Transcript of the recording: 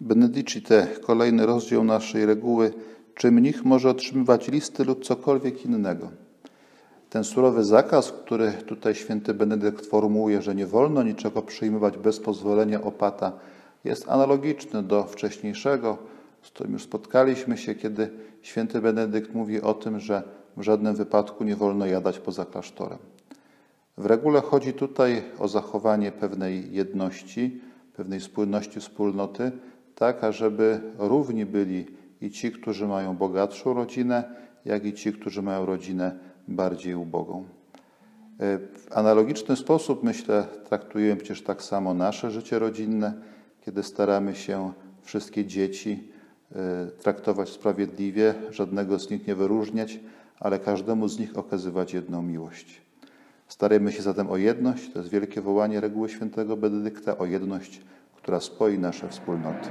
Benedicite, kolejny rozdział naszej reguły, czy mnich może otrzymywać listy lub cokolwiek innego. Ten surowy zakaz, który tutaj święty Benedykt formułuje, że nie wolno niczego przyjmować bez pozwolenia opata, jest analogiczny do wcześniejszego, z którym już spotkaliśmy się, kiedy święty Benedykt mówi o tym, że w żadnym wypadku nie wolno jadać poza klasztorem. W regule chodzi tutaj o zachowanie pewnej jedności, pewnej spójności wspólnoty, tak ażeby równi byli i ci, którzy mają bogatszą rodzinę, jak i ci, którzy mają rodzinę bardziej ubogą. W analogiczny sposób, myślę, traktujemy przecież tak samo nasze życie rodzinne, kiedy staramy się wszystkie dzieci traktować sprawiedliwie, żadnego z nich nie wyróżniać, ale każdemu z nich okazywać jedną miłość. Starajmy się zatem o jedność, to jest wielkie wołanie reguły świętego Benedykta, o jedność, która spoi nasze wspólnoty.